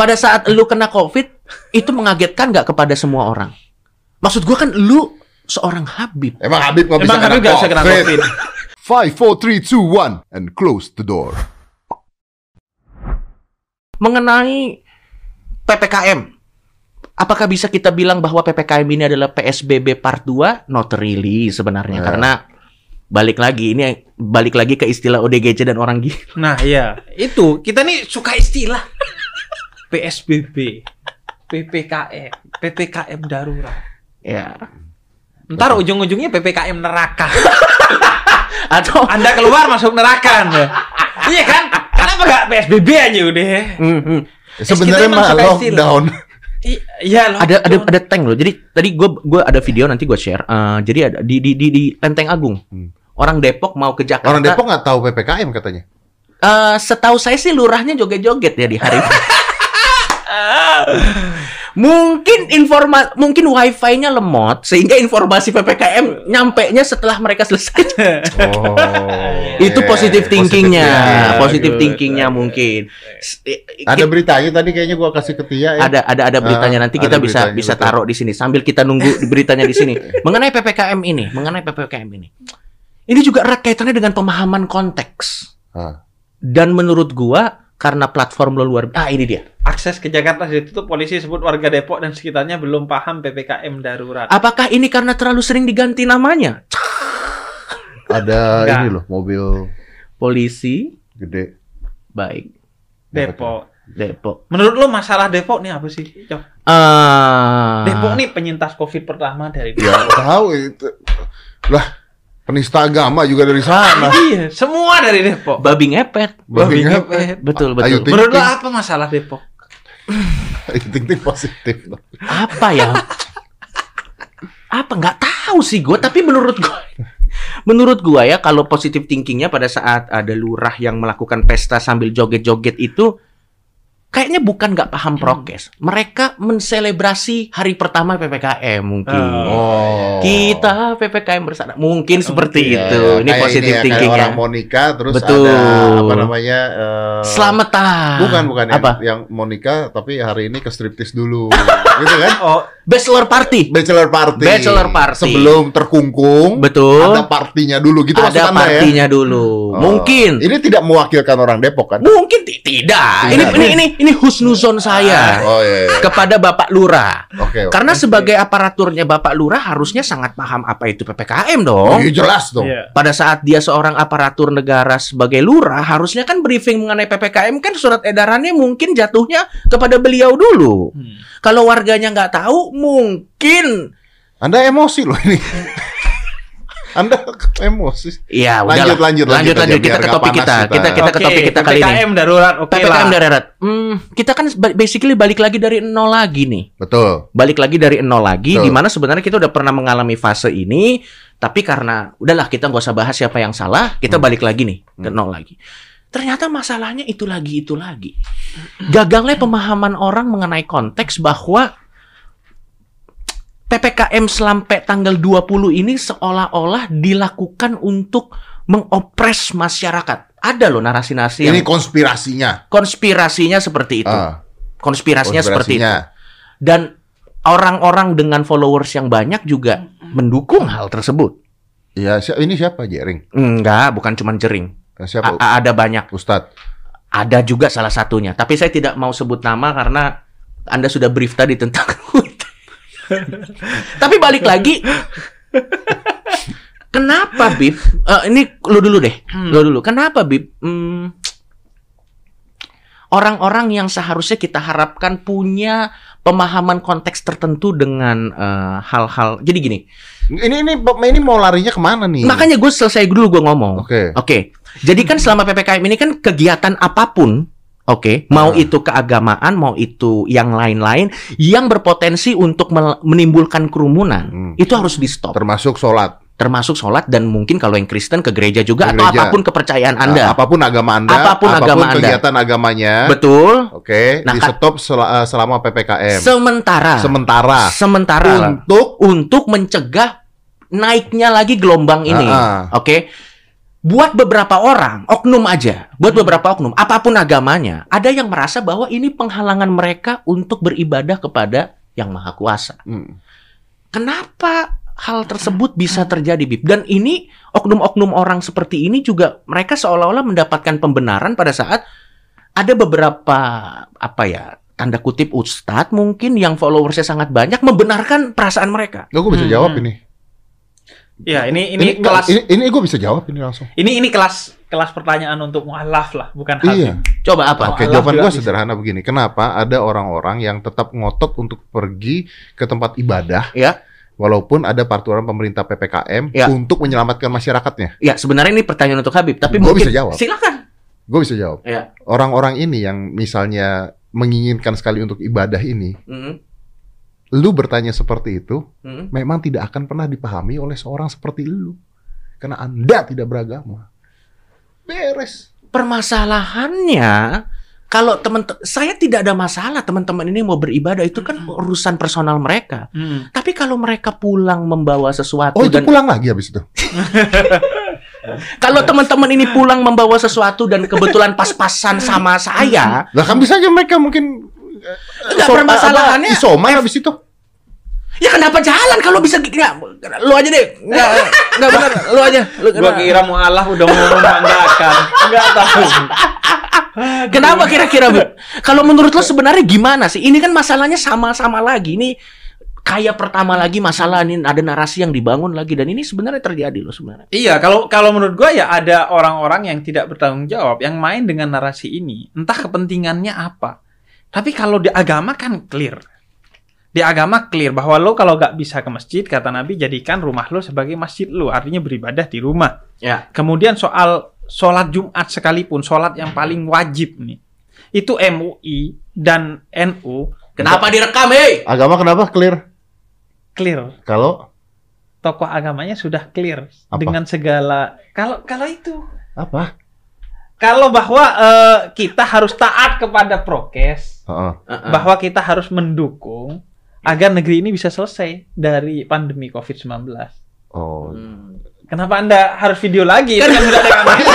pada saat lu kena COVID itu mengagetkan nggak kepada semua orang? Maksud gua kan lu seorang Habib. Emang Habib nggak bisa Emang kena nggak bisa kena COVID? COVID. Five, four, three, two, one, and close the door. Mengenai PPKM, apakah bisa kita bilang bahwa PPKM ini adalah PSBB part 2? Not really sebenarnya Ya. karena balik lagi ini balik lagi ke istilah ODGJ dan orang gila. Nah, iya. Itu kita nih suka istilah PSBB, PPKM, PPKM darurat. Ya. Ntar ujung-ujungnya PPKM neraka. Atau Anda keluar masuk neraka Anda. iya kan? Kenapa nggak PSBB aja udah? Hmm, hmm. Sebenarnya mah lockdown. Iya loh. ada ada ada tank loh. Jadi tadi gue gua ada video nanti gue share. Eh, jadi ada di di di, di Lenteng Agung. Hmm. Orang Depok mau ke Jakarta. Orang Depok nggak tahu ppkm katanya. Eh, setahu saya sih lurahnya joget-joget ya di hari. mungkin informa mungkin wifi-nya lemot sehingga informasi ppkm nyampe nya setelah mereka selesai. Oh. Itu positive thinkingnya, Positive positive Bagus, thinkingnya bagus. mungkin. Ada beritanya tadi kayaknya gua kasih ke Tia ya. ada ada ada beritanya Ah, nanti ada kita bisa beritanya, bisa betul. taruh di sini sambil kita nunggu beritanya di sini mengenai ppkm ini mengenai ppkm ini ini juga erat kaitannya dengan pemahaman konteks Ah. dan menurut gua karena platform lo luar ah ini dia Akses ke Jakarta ditutup polisi sebut warga Depok dan sekitarnya belum paham PPKM darurat. apakah ini karena terlalu sering diganti namanya Ada Enggak. ini loh mobil polisi gede. baik Depok. Depok Menurut lo masalah Depok nih apa sih? Cok? ah Depok nih penyintas Covid pertama dari Ya tahu itu. Lah penista agama juga dari sana. Iya, semua dari Depok. babi ngepet Babi Babi ngepet. betul Ayo, betul Ting. Menurut lo apa masalah Depok? Ting positif. apa ya apa nggak tahu sih gue tapi menurut gue menurut gua ya kalau positive thinkingnya pada saat ada lurah yang melakukan pesta sambil joget-joget itu kayaknya bukan nggak paham prokes. Mereka menselebrasi hari pertama ppkm mungkin. Oh. kita ppkm bersama. Mungkin seperti Iya, itu. ini kayak positive ya, orang mau nikah terus Betul. ada apa namanya eh, selamatan bukan bukan yang, apa? yang mau nikah tapi hari ini ke striptis dulu. Gitu kan? Oh, bachelor party. Bachelor party. Bachelor party. sebelum terkungkung betul. ada partinya dulu. Gitu ada ya? partinya dulu. Oh. mungkin. Ini tidak mewakilkan orang Depok kan? Mungkin ti- tidak. Ini Tidak. ini ini ini husnuzon saya oh iya, iya. kepada Bapak Lurah. oke oke. Karena sebagai aparaturnya Bapak Lurah harusnya sangat paham apa itu PPKM dong. Iya, jelas dong iya. Pada saat dia seorang aparatur negara sebagai lurah, harusnya kan briefing mengenai PPKM kan surat edarannya mungkin jatuhnya kepada beliau dulu. Hmm. Kalau warganya nggak tahu, mungkin anda emosi loh ini anda emosi ya Lanjut, lanjut, lanjut lanjut, aja, lanjut. kita ke topik kita. kita. Kita kita ke Oke, topik kita kali ini. PPKM darurat. Oke PPKM lah. darurat. Hmm, kita kan ba- basically balik lagi dari nol lagi nih. betul balik lagi dari nol lagi Betul. di mana sebenarnya kita udah pernah mengalami fase ini tapi karena udahlah kita nggak usah bahas siapa yang salah kita Hmm. balik lagi nih ke Hmm. nol lagi ternyata masalahnya itu lagi itu lagi gagalnya pemahaman orang mengenai konteks bahwa PPKM sampai tanggal 20 ini seolah-olah dilakukan untuk mengopres masyarakat. Ada loh narasi-narasi yang ini konspirasinya konspirasinya seperti itu. Ah, konspirasinya, seperti itu konspirasinya. dan orang-orang dengan followers yang banyak juga mendukung hal tersebut. ya si- ini siapa Jering Enggak, bukan cuma jering. siapa A- a- ada banyak. Ustadz Ada juga salah satunya. Tapi saya tidak mau sebut nama karena Anda sudah brief tadi tentang Tapi balik lagi Kenapa Bib? Eh, ini lu dulu deh. Hmm. Lu dulu. Kenapa Bib? Hmm, orang-orang yang seharusnya kita harapkan punya pemahaman konteks tertentu dengan eh, hal-hal. Jadi gini, ini ini ini mau larinya ke mana nih makanya gue selesai dulu gue ngomong. oke Oke, jadi kan selama ppkm ini kan kegiatan apa pun, oke, mau Ah. itu keagamaan, mau itu yang lain-lain, yang berpotensi untuk menimbulkan kerumunan, Hmm. itu harus di stop. termasuk sholat Termasuk sholat dan mungkin kalau yang Kristen ke gereja juga Ke atau gereja. apa pun kepercayaan Nah, anda. apa pun agama anda Apa pun agama Anda. kegiatan agamanya Betul. oke Nah, di stop sel- eh, selama ppkm Sementara, sementara sementara untuk untuk mencegah naiknya lagi gelombang ini. Ah, ah. Oke. Buat beberapa orang, oknum aja, buat beberapa oknum, apa pun agamanya, ada yang merasa bahwa ini penghalangan mereka untuk beribadah kepada yang maha kuasa. Hmm. Kenapa hal tersebut bisa terjadi, Bib? Dan ini oknum-oknum orang seperti ini juga mereka seolah-olah mendapatkan pembenaran pada saat ada beberapa apa ya tanda kutip ustadz mungkin yang followersnya sangat banyak membenarkan perasaan mereka. Gue bisa Hmm. jawab ini. Ya, ini ini, nggak, kelas ini, ini gue bisa jawab ini langsung. ini ini kelas kelas pertanyaan untuk mualaf lah, bukan Iya. hakim. Coba apa? Oke, jawaban gue bisa. sederhana begini. Kenapa ada orang-orang yang tetap ngotot untuk pergi ke tempat ibadah, Ya. walaupun ada peraturan pemerintah PPKM Ya. untuk menyelamatkan masyarakatnya? Ya, sebenarnya ini pertanyaan untuk Habib, tapi Gua mungkin bisa jawab. Silakan. Gue bisa jawab. Ya. Orang-orang ini yang misalnya menginginkan sekali untuk ibadah ini, Mm, lu bertanya seperti itu, mm. memang tidak akan pernah dipahami oleh seorang seperti lu. Karena Anda tidak beragama. Beres. Permasalahannya kalau teman saya tidak ada masalah teman-teman ini mau beribadah itu kan urusan personal mereka. Hmm. Tapi kalau mereka pulang membawa sesuatu Oh, itu dan pulang lagi habis itu. kalau teman-teman ini pulang membawa sesuatu dan kebetulan pas-pasan sama saya, Lah kan bisa aja mereka mungkin enggak So- permasalahannya. apa, Isoma habis itu. Ya kenapa jalan kalau bisa enggak lu aja deh. Enggak enggak benar, lu aja. Lu, Gua kira mualaf udah mau membanggakan. Enggak tahu. Kenapa kira-kira, Bu? Kalau menurut lo sebenarnya gimana sih? Ini kan masalahnya sama-sama lagi. Ini kayak pertama lagi masalah ini ada narasi yang dibangun lagi dan ini sebenarnya terjadi loh sebenarnya. Iya, kalau kalau menurut gua ya ada orang-orang yang tidak bertanggung jawab yang main dengan narasi ini. Entah kepentingannya apa. Tapi kalau di agama kan clear. Di agama clear bahwa lo kalau nggak bisa ke masjid, kata Nabi, jadikan rumah lo sebagai masjid lo. Artinya beribadah di rumah. Ya. Kemudian soal sholat Jumat sekalipun, sholat yang paling wajib nih. Itu MUI dan NU Kenapa direkam, hei? Agama kenapa clear? clear. Kalau Tokoh agamanya sudah clear Apa? dengan segala kalau kalau itu apa? kalau bahwa eh, kita harus taat kepada prokes, Heeh. bahwa kita harus mendukung agar negeri ini bisa selesai dari pandemi COVID-19. Oh. Hmm. Kenapa Anda harus video lagi? Itu kan sudah ada kamera.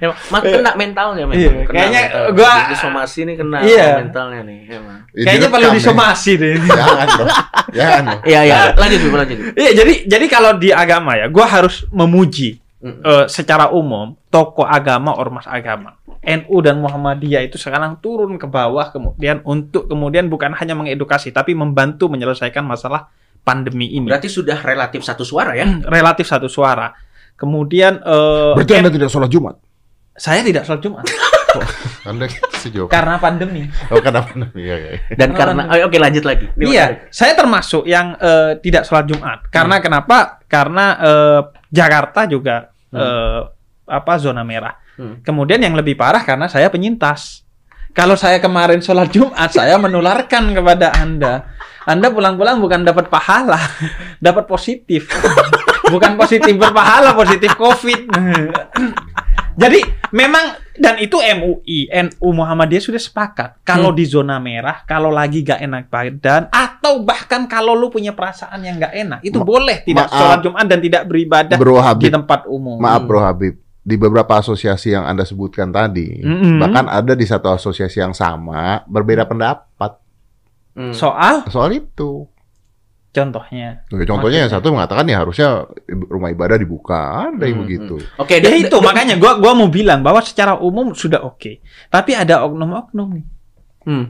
Ya, mak kena mentalnya memang. Iya, Kena kayaknya mental. gua- Di somasi ini kena Iya. mentalnya nih emang. Ini Kayaknya perlu nih. disomasi deh. Jangan dong. Jangan dong. Iya, iya. Lanjut, lanjut. Iya, jadi jadi kalau di agama ya, gua harus memuji Mm. eh, secara umum tokoh agama ormas agama. NU dan Muhammadiyah itu sekarang turun ke bawah kemudian untuk kemudian bukan hanya mengedukasi tapi membantu menyelesaikan masalah pandemi ini. Berarti sudah relatif satu suara ya? Relatif satu suara. Kemudian eh, Berarti Anda tidak sholat Jumat? saya tidak sholat Jumat Anda sejauh. karena pandemi. Oh, kenapa? Iya, iya. Dan karena oh, oke lanjut lagi. Ini Iya, saya termasuk yang eh, tidak sholat Jumat. Karena kenapa? Karena eh, Jakarta juga eh, apa zona merah. Hmm. Kemudian yang lebih parah karena saya penyintas. Kalau saya kemarin sholat Jumat, saya menularkan kepada Anda. Anda pulang-pulang bukan dapat pahala, dapat positif. Bukan positif berpahala, positif COVID. Jadi memang dan itu MUI, NU Muhammadiyah sudah sepakat. Kalau Hmm. di zona merah, kalau lagi gak enak badan, atau bahkan kalau lu punya perasaan yang gak enak, itu Ma- boleh tidak maaf. sholat Jumat dan tidak beribadah Bro di tempat umum. maaf Bro Habib. Di beberapa asosiasi yang Anda sebutkan tadi, Mm-mm. bahkan ada di satu asosiasi yang sama berbeda pendapat Hmm. Soal soal itu. Contohnya. Oke, contohnya yang satu mengatakan ya harusnya rumah ibadah dibuka, ada yang Hmm, begitu. Oke, Ya dan- itu dan- makanya gua gua mau bilang bahwa secara umum sudah oke. Tapi ada oknum-oknum nih. Hmm.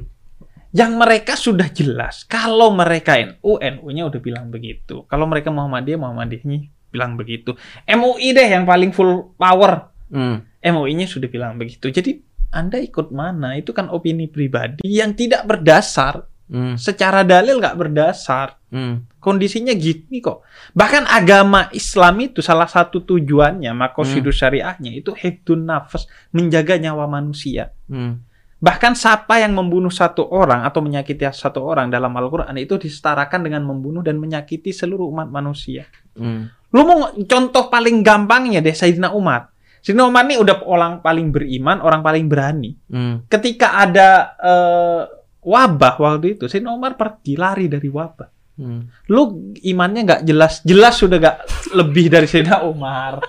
yang mereka sudah jelas kalau mereka NU NU-nya udah bilang begitu kalau mereka Muhammadiyah Muhammadiyahnya bilang begitu MUI deh yang paling full power Hmm. MUI-nya sudah bilang begitu jadi anda ikut mana itu kan opini pribadi yang tidak berdasar Hmm. secara dalil nggak berdasar Hmm. kondisinya gini kok bahkan agama Islam itu salah satu tujuannya makosidu syariahnya itu hibdun nafas menjaga nyawa manusia Hmm. Bahkan siapa yang membunuh satu orang atau menyakiti satu orang dalam Al-Quran itu disetarakan dengan membunuh dan menyakiti seluruh umat manusia. Hmm. Lu mau contoh paling gampangnya deh Sayyidina Umar. Sayyidina Umar ini udah orang paling beriman, orang paling berani. Hmm. Ketika ada eh, wabah waktu itu, Sayyidina Umar pergi lari dari wabah. Hmm. Lu imannya nggak jelas, jelas sudah nggak lebih dari Sayyidina Umar.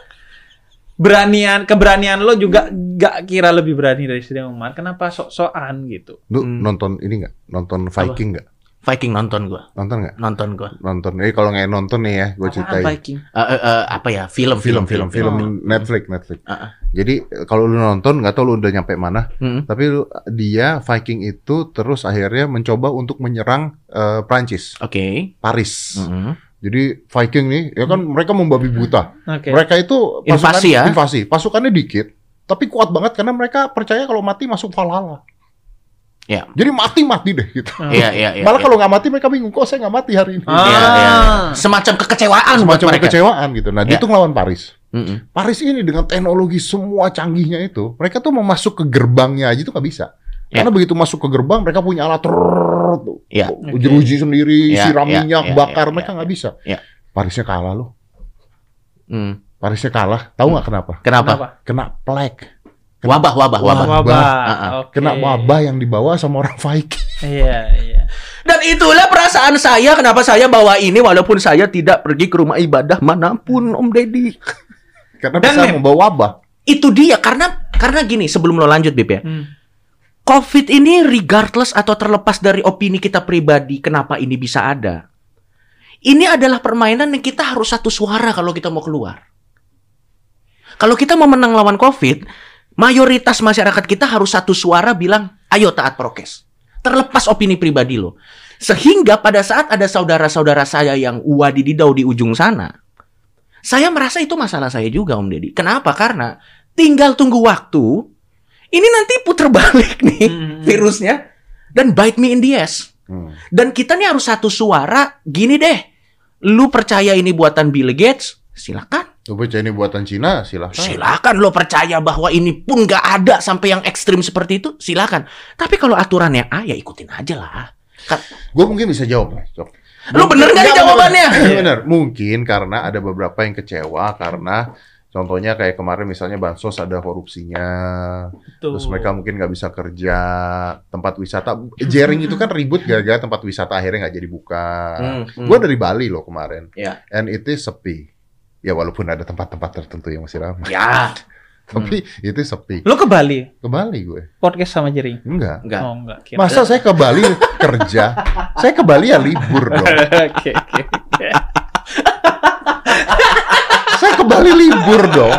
Beranian, keberanian lo juga nggak kira lebih berani dari Sayyidina Umar. Kenapa sok-sokan gitu? Lu Hmm. nonton ini nggak? Nonton Viking nggak? Viking nonton gua. Nonton nggak? Nonton gua. Nonton. Jadi kalau nggak nonton nih ya, gue Apaan ceritain. Viking? Eh, eh, eh, apa ya? Film, Film, film, film, film. Netflix, Netflix. Ah, ah. Jadi kalau lu nonton, nggak tahu lu udah nyampe mana. Hmm. Tapi lu- dia Viking itu terus akhirnya mencoba untuk menyerang eh, Prancis, Oke. Paris. Mm-mm. Jadi Viking nih, ya kan mereka membabi buta. Oke. Mereka itu Invasi ya? invasi. Pasukannya dikit, tapi kuat banget karena mereka percaya kalau mati masuk Valhalla. Ya. Jadi mati-mati deh gitu. Ah. Iya, iya, iya. Malah iya. kalau nggak mati mereka bingung, kok saya nggak mati hari ini. Ah. Iya, iya, iya. Semacam kekecewaan buat Semacam mereka. kekecewaan gitu. Nah, dia Ya. tuh ngelawan Paris. Mm-mm. Paris ini dengan teknologi semua canggihnya itu, mereka tuh mau masuk ke gerbangnya aja tuh nggak bisa. Ya. Karena begitu masuk ke gerbang, mereka punya alat trrrr, tuh. Ya. uji-uji sendiri, Ya, siram ya, minyak, ya, bakar, ya, mereka ya, nggak bisa. ya. Parisnya kalah loh. Hmm. Parisnya kalah. Tahu nggak kenapa? Kenapa? Kena plague. Wabah, wabah, wabah. Wabah. Ah, ah. Oke. Kena wabah yang dibawa sama orang Viking. Iya, iya. Dan itulah perasaan saya kenapa saya bawa ini walaupun saya tidak pergi ke rumah ibadah mana pun Om Deddy. Karena Dan bisa Mem- membawa wabah. Itu dia karena karena gini sebelum lo lanjut Bib ya. Hmm. Covid ini regardless atau terlepas dari opini kita pribadi kenapa ini bisa ada. Ini adalah permainan yang kita harus satu suara kalau kita mau keluar. Kalau kita mau menang lawan Covid, mayoritas masyarakat kita harus satu suara bilang, ayo taat prokes. Terlepas opini pribadi lo. Sehingga pada saat ada saudara-saudara saya yang wadididau di ujung sana, saya merasa itu masalah saya juga Om Deddy. Kenapa? Karena tinggal tunggu waktu, ini nanti puter balik nih Hmm. virusnya dan bite me in the ass. Hmm. Dan kita nih harus satu suara, gini deh. Lu percaya ini buatan Bill Gates? Silakan. Lu baca ini buatan Cina, silahkan. Silakan lo percaya bahwa ini pun gak ada sampai yang ekstrim seperti itu, silakan. Tapi kalau aturannya A ya ikutin aja lah. Gue mungkin bisa jawab. Cok. Lu bener nggak nih jawabannya? bener. Bener. Mungkin karena ada beberapa yang kecewa karena contohnya kayak kemarin misalnya bansos ada korupsinya, Tuh. terus mereka mungkin nggak bisa kerja tempat wisata. Jaring itu kan ribut gara-gara tempat wisata akhirnya nggak jadi buka. Hmm, hmm. Gue dari Bali loh kemarin, Ya. and itu sepi. Ya walaupun ada tempat-tempat tertentu yang masih ramai, Ya, tapi itu sepi. Lu ke Bali Ke Bali gue, podcast sama Jering? enggak. enggak. Oh, enggak. Kira. Masa saya ke Bali kerja? Saya ke Bali ya libur dong. Oke, oke. Saya ke Bali libur dong.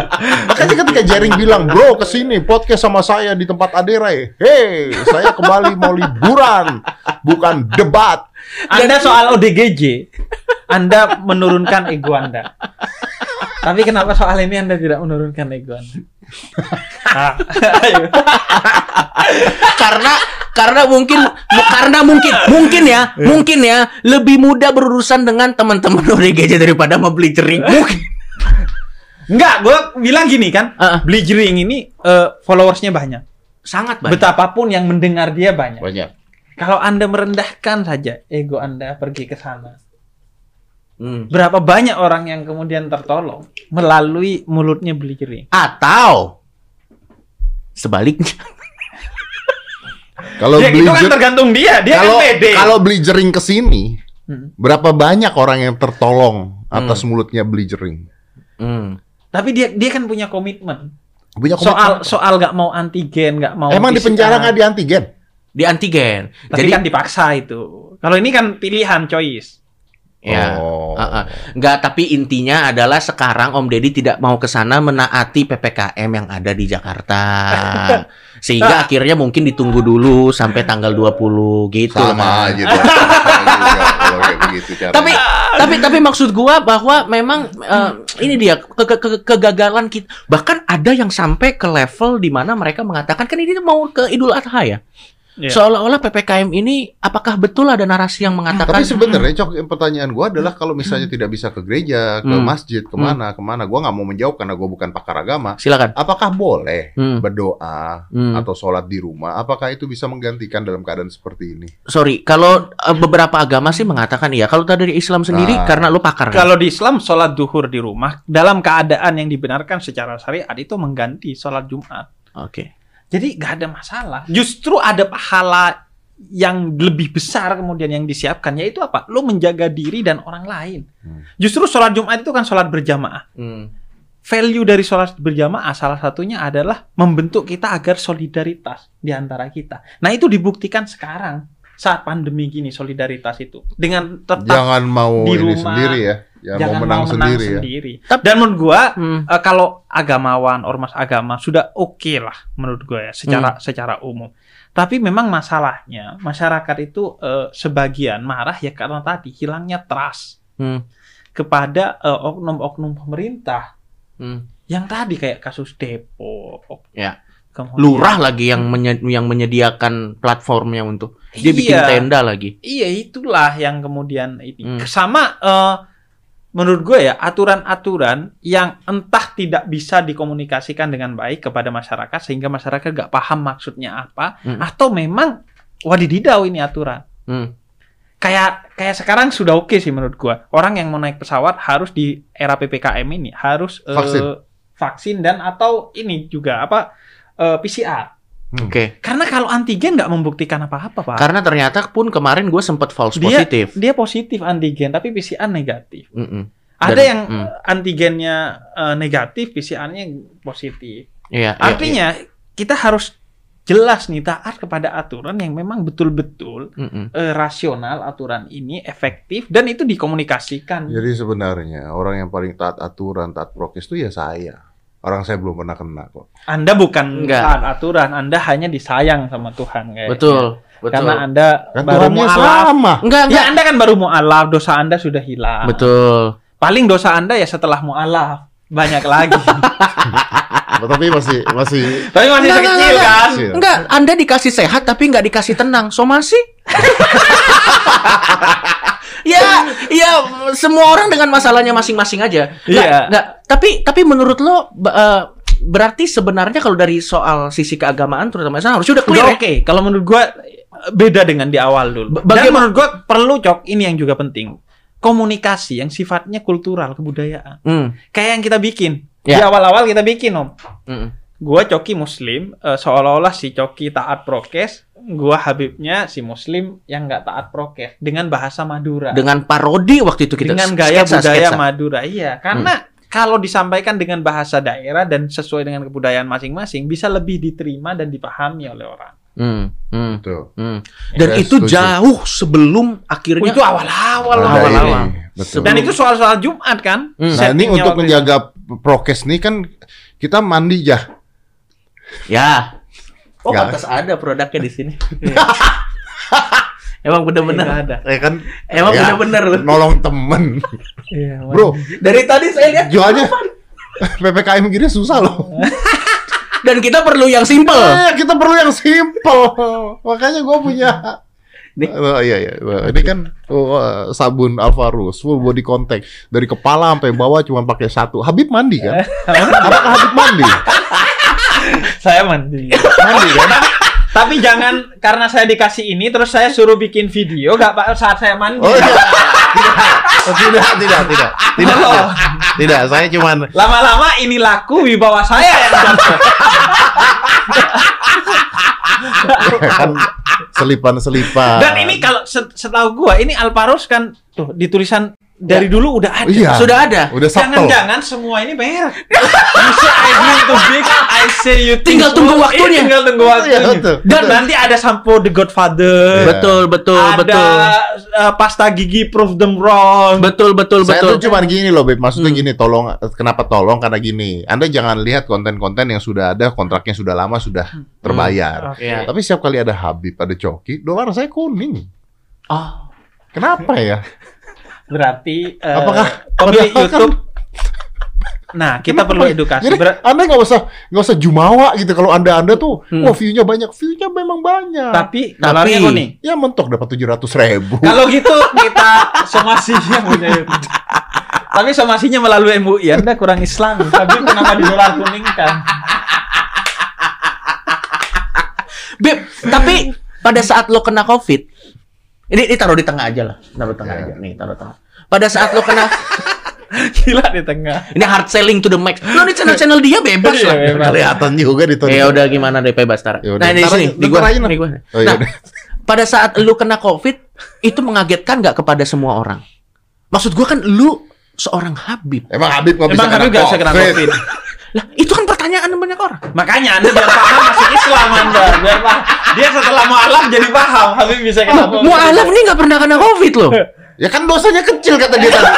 Makanya ketika Jering bilang, bro ke sini podcast sama saya di tempat Aderai. Hei, saya ke Bali mau liburan, bukan debat. Anda soal ODGJ, Anda menurunkan ego Anda. Tapi kenapa soal ini Anda tidak menurunkan ego Anda? Ah, ayo. karena karena mungkin mu- karena mungkin mungkin ya mungkin ya lebih mudah berurusan dengan teman-teman ODGJ daripada mau beli jering mungkin Enggak, gue bilang gini kan, Ah, ah. Beli Jering ini eh, followersnya banyak. sangat banyak Betapapun yang mendengar dia banyak. Banyak. Kalau Anda merendahkan saja ego Anda pergi ke sana. Hmm. Berapa banyak orang yang kemudian tertolong melalui mulutnya Beli Jering? atau sebaliknya Kalau Ya, beli itu kan tergantung dia, dia kalau kan pede. kalau beli jering ke sini, Hmm. berapa banyak orang yang tertolong atas mulutnya beli jering? Hmm. Tapi dia dia kan punya komitmen. Punya Soal komitmen. soal nggak mau antigen, nggak mau Emang di penjara nggak di antigen? di antigen Tapi jadi kan dipaksa itu. Kalau ini kan pilihan choice. Ya Oh. Ah, ah. Nggak, tapi intinya adalah sekarang Om Deddy tidak mau ke sana menaati PPKM yang ada di Jakarta. Sehingga akhirnya mungkin ditunggu dulu sampai tanggal 20 gitu. Sama kan. aja caranya. Tapi tapi tapi maksud gua bahwa memang eh, ini dia ke- ke- ke- kegagalan kita. Bahkan ada yang sampai ke level di mana mereka mengatakan kan ini mau ke Idul Adha ya. Iya. Seolah-olah PPKM ini apakah betul ada narasi yang mengatakan Tapi sebenarnya cok pertanyaan gua adalah kalau misalnya tidak bisa ke gereja, ke Hmm. masjid, ke mana, ke mana, gua nggak mau menjawab karena gua bukan pakar agama. silakan. Apakah boleh Hmm. berdoa Hmm. atau sholat di rumah? Apakah itu bisa menggantikan dalam keadaan seperti ini? Sorry, kalau eh, beberapa agama sih mengatakan iya. Kalau tadi dari Islam sendiri Nah. karena lu pakar kan? Kalau di Islam sholat duhur di rumah dalam keadaan yang dibenarkan secara syariat itu mengganti sholat Jumat. Oke. Jadi nggak ada masalah. Justru ada pahala yang lebih besar kemudian yang disiapkan yaitu apa? Lo menjaga diri dan orang lain. Hmm. Justru sholat Jumat itu kan sholat berjamaah. Hmm. Value dari sholat berjamaah salah satunya adalah membentuk kita agar solidaritas di antara kita. Nah itu dibuktikan sekarang saat pandemi gini solidaritas itu dengan tetap Jangan mau di ini rumah, sendiri ya. Jangan jangan mau menang, sendiri, ya. sendiri. Dan menurut gua Hmm. eh, kalau agamawan ormas agama sudah oke lah menurut gue ya secara Hmm. secara umum. Tapi memang masalahnya masyarakat itu eh, sebagian marah ya karena tadi hilangnya trust Hmm. kepada eh, oknum-oknum pemerintah Hmm. yang tadi kayak kasus Depok. Ya. Kemudian- Lurah lagi yang menye- yang menyediakan platformnya untuk dia bikin Iya. tenda lagi. Iya itulah yang kemudian ini Hmm. sama eh, menurut gue ya aturan-aturan yang entah tidak bisa dikomunikasikan dengan baik kepada masyarakat sehingga masyarakat gak paham maksudnya apa Hmm. atau memang wadididau ini aturan Hmm. kayak kayak sekarang sudah oke sih menurut gue orang yang mau naik pesawat harus di era ppkm ini harus eh, Vaksin. vaksin dan atau ini juga apa eh, PCR Hmm. Oke. karena kalau antigen nggak membuktikan apa-apa pak Karena ternyata pun kemarin gue sempat false Dia- positif. dia positif antigen tapi PCR negatif Mm-mm. Ada Dan- yang hmm. eh, antigennya eh, negatif, PCR-nya positif. Iya, iya, Artinya kita harus jelas nih taat kepada aturan yang memang betul-betul iya. Mm-mm. eh, rasional aturan ini efektif dan itu dikomunikasikan. Jadi sebenarnya orang yang paling taat aturan, taat prokes itu ya saya. Orang saya belum pernah kena kok. Anda bukan Enggak. taat aturan, Anda hanya disayang sama Tuhan kayaknya. Betul, betul. Karena Anda Kan baru Tuhannya mualaf. sama. enggak, enggak. Ya Anda kan baru mualaf, dosa Anda sudah hilang. Betul. Paling dosa Anda ya setelah mualaf banyak lagi. Tapi masih masih Tapi masih Enggak, kecil enggak, kan. Kecil. Enggak, Anda dikasih sehat tapi nggak dikasih tenang. Somasi? ya, ya semua orang dengan masalahnya masing-masing aja. Iya. nggak. Tapi tapi menurut lo eh, berarti sebenarnya kalau dari soal sisi keagamaan terutama sana harus udah Udah clear. ya? oke. Kalau menurut gua beda dengan di awal dulu. Ba- Dan bagaimana- menurut gua perlu cok ini yang juga penting. Komunikasi yang sifatnya kultural, kebudayaan. Hmm, Kayak yang kita bikin. Ya. Di awal-awal kita bikin, Om. hmm. Gua Coki Muslim, eh, seolah-olah si Coki taat prokes, gua Habibnya si Muslim yang nggak taat prokes dengan bahasa Madura. Dengan parodi waktu itu kita dengan gaya sketsa, budaya sketsa. Madura. Iya, karena kalau disampaikan dengan bahasa daerah dan sesuai dengan kebudayaan masing-masing bisa lebih diterima dan dipahami oleh orang. Hmm, hmm, tuh. hmm. Dan Saya itu setuju. jauh sebelum Oh, akhirnya itu awal-awal awal-awal. betul. Dan itu soal-soal Jumat kan? Hmm. Nah ini untuk itu. menjaga prokes nih kan kita mandi ya. Ya. Oh, Nggak. pantas ada produknya di sini. Emang bener-bener. Nggak ada. Ya kan Emang Ya. bener-bener loh. nolong temen. Iya, Bro, Dari tadi saya lihat jualnya PPKM gini susah loh. dan kita perlu yang simple. Eh, kita perlu yang simple. Makanya gue punya. Nih. Oh, iya iya. Ini kan eh, sabun Alvarus full body contact dari kepala sampai bawah cuma pakai satu. Habib mandi kan? Apakah Habib mandi? Saya mandi. Mandi kan? Tapi jangan karena saya dikasih ini terus saya suruh bikin video gak pak saat saya mandi. Oh iya. Tidak, tidak, tidak, tidak, tidak, tidak, tidak. Saya cuman Lama-lama ini laku wibawa saya yang jatuh. kan selipan-selipan. Dan ini kalau set- setahu gua ini Alparos kan tuh di tulisan dari dulu udah ada. Iya. Sudah ada. udah. Jangan-jangan semua ini merek. You say I dream too big, I say you think Tinggal tunggu waktunya. Eh, tinggal tunggu Iya, waktunya. betul, Dan betul. nanti ada sampo The Godfather. Betul, betul, ada betul. uh, pasta gigi prove them wrong. Betul, betul, Saya betul. tuh cuma gini loh, Beb. Maksudnya Hmm. gini, tolong kenapa tolong karena gini. Anda jangan lihat konten-konten yang sudah ada, kontraknya sudah lama sudah terbayar. Oke. Iya. Tapi setiap kali ada Habib, ada Coki, dolar saya kuning. Oh. Kenapa ya? Berarti uh, Apakah pemilik padahal kan- YouTube Nah, kita perlu edukasi. Jadi Ber- Anda nggak usah nggak usah jumawa gitu kalau Anda Anda tuh, Hmm. wah view-nya banyak, view-nya memang banyak. tapi Tapi- kuning. ya mentok dapat tujuh ratus ribu. Kalau gitu kita somasinya punya YouTube. Tapi somasinya melalui MUI, Anda kurang Islam. Tapi kenapa di dolar kuning kan? Beb, tapi pada saat lo kena COVID, ini, ini taruh di tengah aja lah, taruh tengah Iya. aja, nih taruh tengah. Pada saat lo kena, Gila di tengah. ini hard selling to the max. Lo di channel-channel dia bebas Iya, lah. bebas. Kelihatan juga di Ya udah gimana deh bebas tar. Ya udah, Nah di ntar sini, di gua. Oh, iya Nah, pada saat lu kena COVID itu mengagetkan nggak kepada semua orang? Maksud gua kan lu seorang Habib. Emang Habib nggak bisa Emang Habib gak bisa kena COVID? Lah, itu kan pertanyaan banyak orang. Makanya Anda biar paham masuk Islam Anda. Biar paham. Dia setelah mualaf jadi paham. Habib bisa kena COVID. Mualaf nih nggak pernah kena COVID loh. Ya kan dosanya kecil kata dia tadi.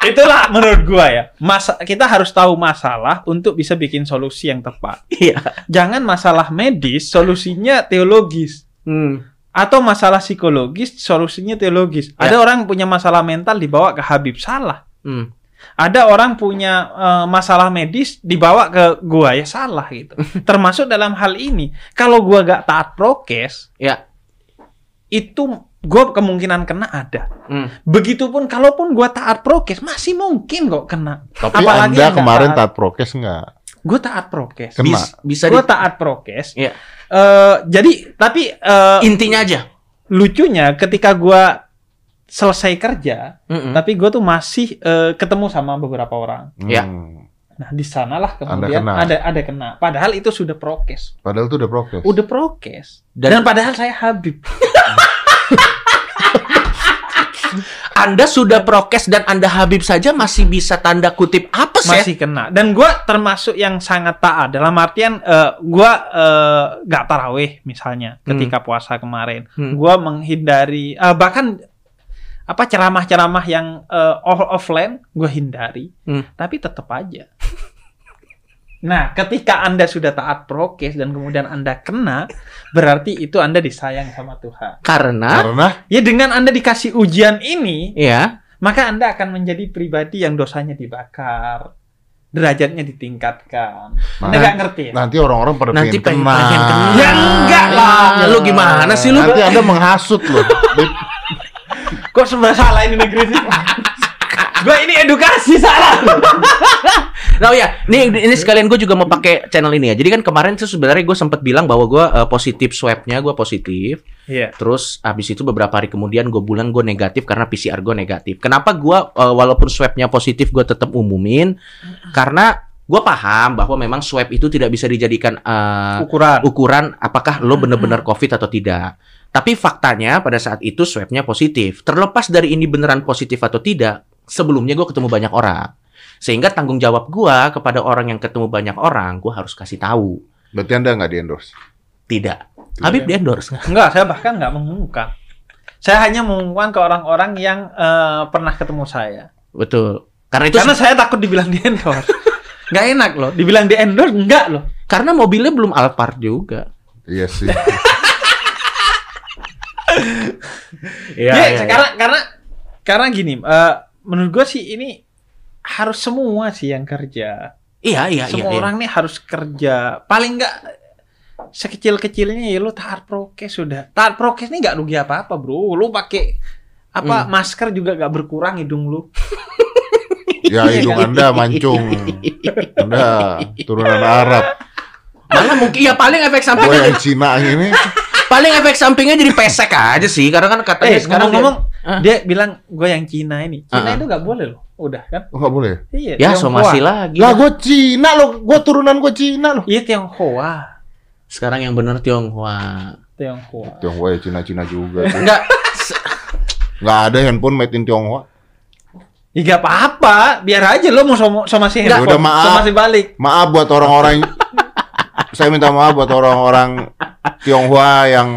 Itulah menurut gua ya. Masa kita harus tahu masalah untuk bisa bikin solusi yang tepat. Iya. Jangan masalah medis solusinya teologis Hmm. atau masalah psikologis solusinya teologis. Ya. Ada orang punya masalah mental dibawa ke Habib salah. Hmm. Ada orang punya eh, masalah medis dibawa ke gua ya salah gitu. Termasuk dalam hal ini, kalau gua gak taat prokes, Ya. itu gua kemungkinan kena ada. Hmm. Begitupun kalaupun gua taat prokes, masih mungkin kok kena. Tapi Apalagi Anda kemarin taat. taat prokes nggak? Gue taat prokes. Kena. Bis- bisa Gue di- taat prokes. Iya. Eh, jadi tapi eh, intinya aja. lucunya ketika gua selesai kerja, Mm-mm. tapi gue tuh masih eh, ketemu sama beberapa orang. Ya. Hmm. Nah, di sanalah kemudian kena. ada ada kena. Padahal itu sudah prokes. Padahal itu udah prokes. Udah prokes. Dan- Dan, padahal saya Habib. Anda sudah prokes dan Anda Habib saja masih bisa tanda kutip apa sih? masih kena. Dan gua termasuk yang sangat taat. Dalam artian eh, gua eh, gak taraweh misalnya ketika puasa kemarin. Hmm. Gua menghindari eh, bahkan apa ceramah-ceramah yang eh, off- offline gua hindari. Hmm. Tapi tetap aja. Nah, ketika Anda sudah taat prokes dan kemudian Anda kena, berarti itu Anda disayang sama Tuhan. Karena Karena Ya dengan Anda dikasih ujian ini, ya, maka Anda akan menjadi pribadi yang dosanya dibakar, derajatnya ditingkatkan. Anda Nah, nggak ngerti ya? nanti orang-orang pada Nanti pengen pengen- kena. pengen kena. Ya enggak lah. Ya, lu gimana sih lu? Nanti Anda menghasut loh. Kok sebelah salah ini negeri sih? Gua ini edukasi salah. Nah ya, ini ini sekalian gue juga mau pakai channel ini ya. Jadi kan kemarin tuh sebenarnya gue sempat bilang bahwa gue eh, positif swabnya gue positif. Iya. Terus abis itu beberapa hari kemudian gue bilang gue negatif karena PCR gue negatif. Kenapa gue eh, walaupun swabnya positif gue tetap umumin? Karena gue paham bahwa memang swab itu tidak bisa dijadikan eh, Ukuran. ukuran apakah lo benar-benar COVID atau tidak. Tapi faktanya pada saat itu swabnya positif. Terlepas dari ini beneran positif atau tidak, sebelumnya gue ketemu banyak orang. Sehingga tanggung jawab gue kepada orang yang ketemu banyak orang, gue harus kasih tahu. Berarti Anda nggak di-endorse? Tidak. Habib di endorse nggak? Enggak, saya bahkan nggak mengumumkan. Saya hanya mengumumkan ke orang-orang yang eh, pernah ketemu saya. Betul. Karena itu Karena saya takut dibilang di endorse. Nggak enak loh. Dibilang di endorse enggak loh. karena mobilnya belum Alphard juga. Iya sih. Iya. Ya, karena karena karena gini, eh, menurut gue sih ini harus semua sih yang kerja. Iya, iya, iya. semua iya. orang nih harus kerja. Paling nggak sekecil-kecilnya ya lu taat prokes sudah. Taat prokes nih nggak rugi apa-apa, Bro. Lu pakai apa Hmm. masker juga nggak berkurang hidung lu. Ya hidung Anda mancung. Anda turunan Arab. Malah mungkin ya paling efek Gue sampingnya yang Cina ini. Paling efek sampingnya jadi pesek aja sih karena kan katanya Eh, sekarang ngomong-ngomong, Ah. dia bilang gue yang Cina ini. Cina ah. itu nggak boleh loh. Udah kan? Oh, nggak boleh. Iya. dia- ya Tionghoa. somasi lagi. Lah gue Cina loh. Gue turunan gue Cina loh. Iya Tionghoa. Sekarang yang bener Tionghoa. Tionghoa. Tionghoa ya Cina-Cina juga. Enggak Nggak ada handphone made in Tionghoa. Ya gak apa-apa, biar aja lo mau somasi Nggak, handphone, udah, maaf. somasi balik. Maaf buat orang-orang. Saya minta maaf buat orang-orang Tionghoa yang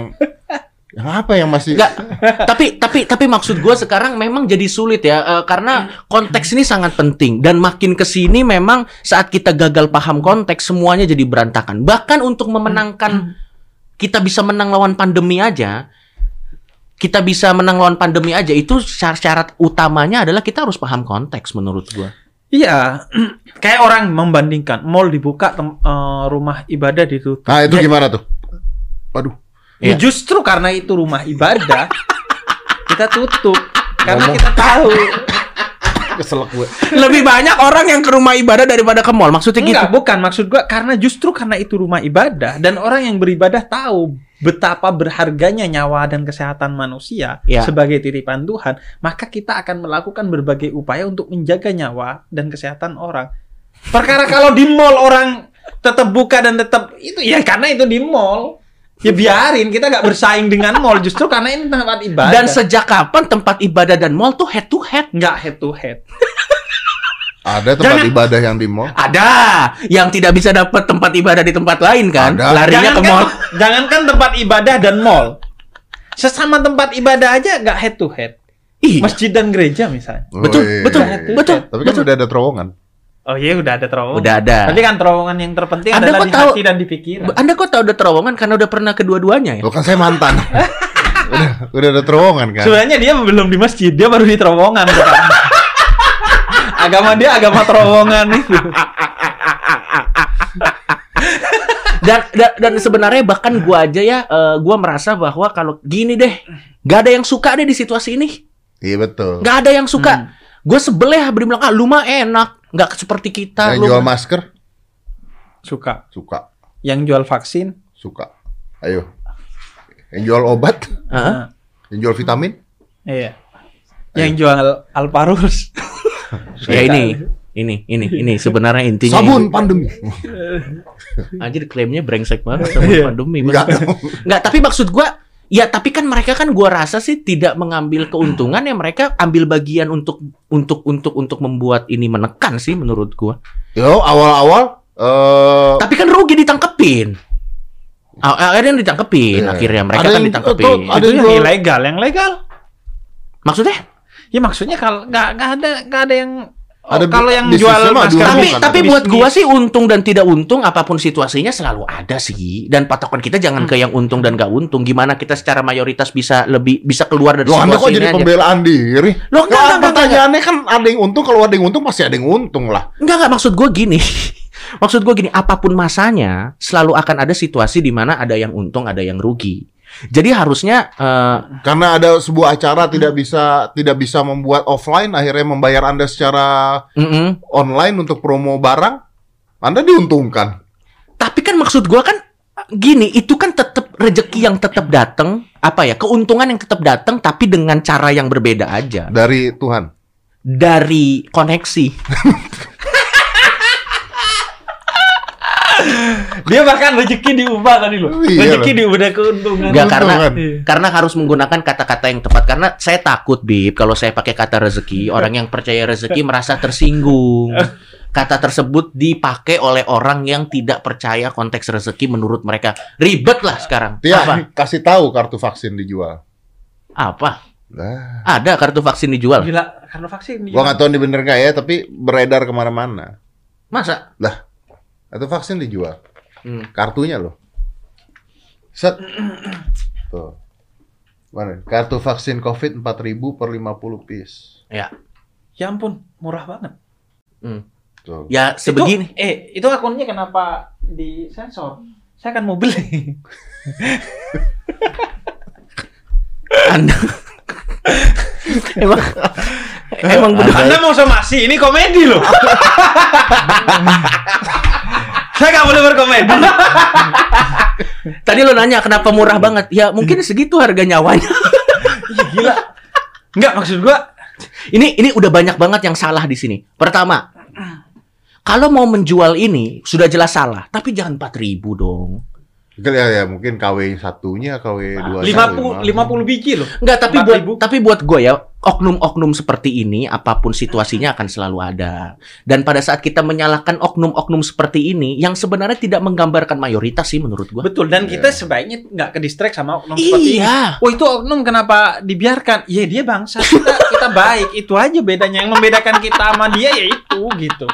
yang apa yang masih Enggak, tapi tapi tapi maksud gue sekarang memang jadi sulit ya eh, karena konteks ini sangat penting dan makin ke sini memang saat kita gagal paham konteks semuanya jadi berantakan. Bahkan untuk memenangkan kita bisa menang lawan pandemi aja, kita bisa menang lawan pandemi aja itu syarat, syarat utamanya adalah kita harus paham konteks menurut gue. Iya, kayak orang membandingkan mall dibuka, tem- eh, rumah ibadah ditutup. Nah, itu Ya, gimana tuh? Waduh. ya Iya. justru karena itu rumah ibadah, kita tutup karena Ngomong. kita tahu. Keselak gue. Lebih banyak orang yang ke rumah ibadah daripada ke mall. Maksudnya gitu. Enggak, bukan maksud gua karena justru karena itu rumah ibadah dan orang yang beribadah tahu betapa berharganya nyawa dan kesehatan manusia Ya. sebagai titipan Tuhan, maka kita akan melakukan berbagai upaya untuk menjaga nyawa dan kesehatan orang. Perkara kalau di mall orang tetap buka dan tetap itu ya karena itu di mall. Ya biarin kita nggak bersaing dengan mall justru karena ini tempat ibadah. Dan sejak kapan tempat ibadah dan mall tuh head to head? nggak head to head. Ada tempat Jangan- ibadah yang di mall. Ada yang tidak bisa dapat tempat ibadah di tempat lain kan? Ada. Larinya ke mall. jangankan tempat ibadah dan mall. Sesama tempat ibadah aja nggak head to head. Iya. Masjid dan gereja misalnya. Betul, Woi. betul, Head to betul. Tapi kan udah ada terowongan. Oh iya udah ada terowongan. Udah ada. Tapi kan terowongan yang terpenting Anda adalah kok di tahu- hati dan di pikiran. Anda kok tahu udah terowongan karena udah pernah kedua-duanya ya? Lo kan saya mantan. udah, udah ada terowongan kan. Sebenarnya dia belum di masjid, dia baru di terowongan. bukan? agama dia agama terowongan itu. dan, dan dan sebenarnya bahkan gua aja ya eh, gua merasa bahwa kalau gini deh gak ada yang suka deh di situasi ini Iya betul. gak ada yang suka gue sebel ya bilang ah lu mah enak nggak seperti kita Yang lu jual mah." masker Suka. suka, Yang jual vaksin. suka. Ayo. Yang jual obat, Hah? yang jual vitamin. Iya. Yang jual Alparus. ya ini ini ini ini sebenarnya intinya Sabun pandemi. anjir klaimnya brengsek banget sama Iya. pandemi Enggak. nggak tapi maksud gua ya tapi kan mereka kan gua rasa sih tidak mengambil keuntungan ya mereka ambil bagian untuk untuk untuk untuk membuat ini menekan sih menurut gua Yo, awal-awal eh Tapi kan rugi ditangkepin. Akhirnya ditangkepin, Iya. akhirnya mereka Ada kan yang- ditangkepin. tuh, ada Itu yang ilegal, yang legal. Maksudnya? Ya maksudnya kalau nggak nggak ada nggak ada yang oh, Ada kalau yang jual masker Tapi bukan, tapi buat gua sih untung dan tidak untung apa pun situasinya selalu ada sih. Dan patokan kita jangan ke yang untung dan gak untung. Gimana kita secara mayoritas bisa lebih bisa keluar dari situasi kok jadi aja. pembelaan diri? Loh, enggak, enggak, enggak, pertanyaannya kan ada yang untung, kalau ada yang untung pasti ada yang untung lah. Enggak enggak maksud gua gini. maksud gua gini, apa pun masanya selalu akan ada situasi di mana ada yang untung, ada yang rugi. Jadi harusnya eh, Karena ada sebuah acara tidak bisa tidak bisa membuat offline, akhirnya membayar Anda secara mm-mm. online untuk promo barang, Anda diuntungkan. Tapi kan maksud gua kan gini, itu kan tetap rezeki yang tetap datang, apa ya, keuntungan yang tetap datang tapi dengan cara yang berbeda aja dari Tuhan. dari koneksi. Dia bahkan rezeki diubah tadi loh. Iya rezeki diubah keuntungan. Enggak karena. Iya. karena harus menggunakan kata-kata yang tepat karena saya takut Bib kalau saya pakai kata rezeki, orang yang percaya rezeki merasa tersinggung. Kata tersebut dipakai oleh orang yang tidak percaya konteks rezeki menurut mereka. Ribet lah sekarang. Tia, Apa? kasih tahu kartu vaksin dijual. Apa? Nah, Ada kartu vaksin dijual. Gila, karena vaksin. gua nggak tahu ini bener nggak ya, tapi beredar ke mana-mana. Masa? Kartu vaksin dijual. Hmm. Kartunya loh. Set. Tuh. Mana? Kartu vaksin COVID 4000 per 50 piece. Ya. Ya ampun, murah banget. Hmm. Tuh. Ya sebegini. Itu, eh, itu akunnya kenapa di sensor? Saya kan mau beli. Anda emang emang bener Anda mau somasi, ini komedi loh. Saya nggak boleh berkomedi. tadi lo nanya kenapa murah banget. Ya mungkin segitu harga nyawanya. Iya gila. Enggak maksud gua ini ini udah banyak banget yang salah di sini. Pertama kalau mau menjual ini sudah jelas salah. Tapi jangan 4000 dong ya, ya mungkin KW satunya, KW dua 50 50 biji loh. Enggak, tapi buat 4.000. tapi buat gue ya oknum-oknum seperti ini apa pun situasinya akan selalu ada. Dan pada saat kita menyalahkan oknum-oknum seperti ini yang sebenarnya tidak menggambarkan mayoritas sih menurut gue. Betul dan kita sebaiknya nggak ke distract sama oknum seperti ini. Iya. Oh itu oknum kenapa dibiarkan? Ya dia bangsa kita kita baik itu aja bedanya yang membedakan kita sama dia ya itu gitu.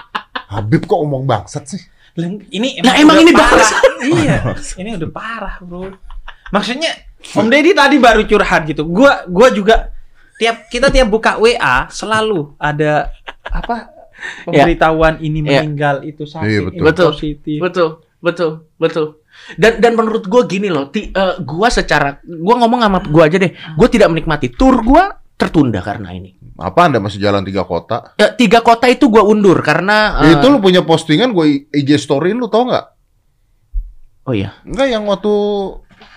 Habib kok omong bangsat sih? Ini emang udah ini parah. bangsa. iya, ini udah parah bro. Maksudnya Om Deddy tadi baru curhat gitu. Gua gua juga tiap kita tiap buka WA selalu ada apa pemberitahuan ini Iya. meninggal itu sakit Iya, itu betul. positif. Betul, betul, betul. Dan dan menurut gue gini loh, ti, eh, gua secara gua ngomong sama gua aja deh, gue tidak menikmati tour gua tertunda karena ini. Apa Anda masih jalan tiga kota? Ya, tiga kota itu gua undur karena eh, Itu lu punya postingan gue IG storyin lu tau nggak? oh iya Enggak yang waktu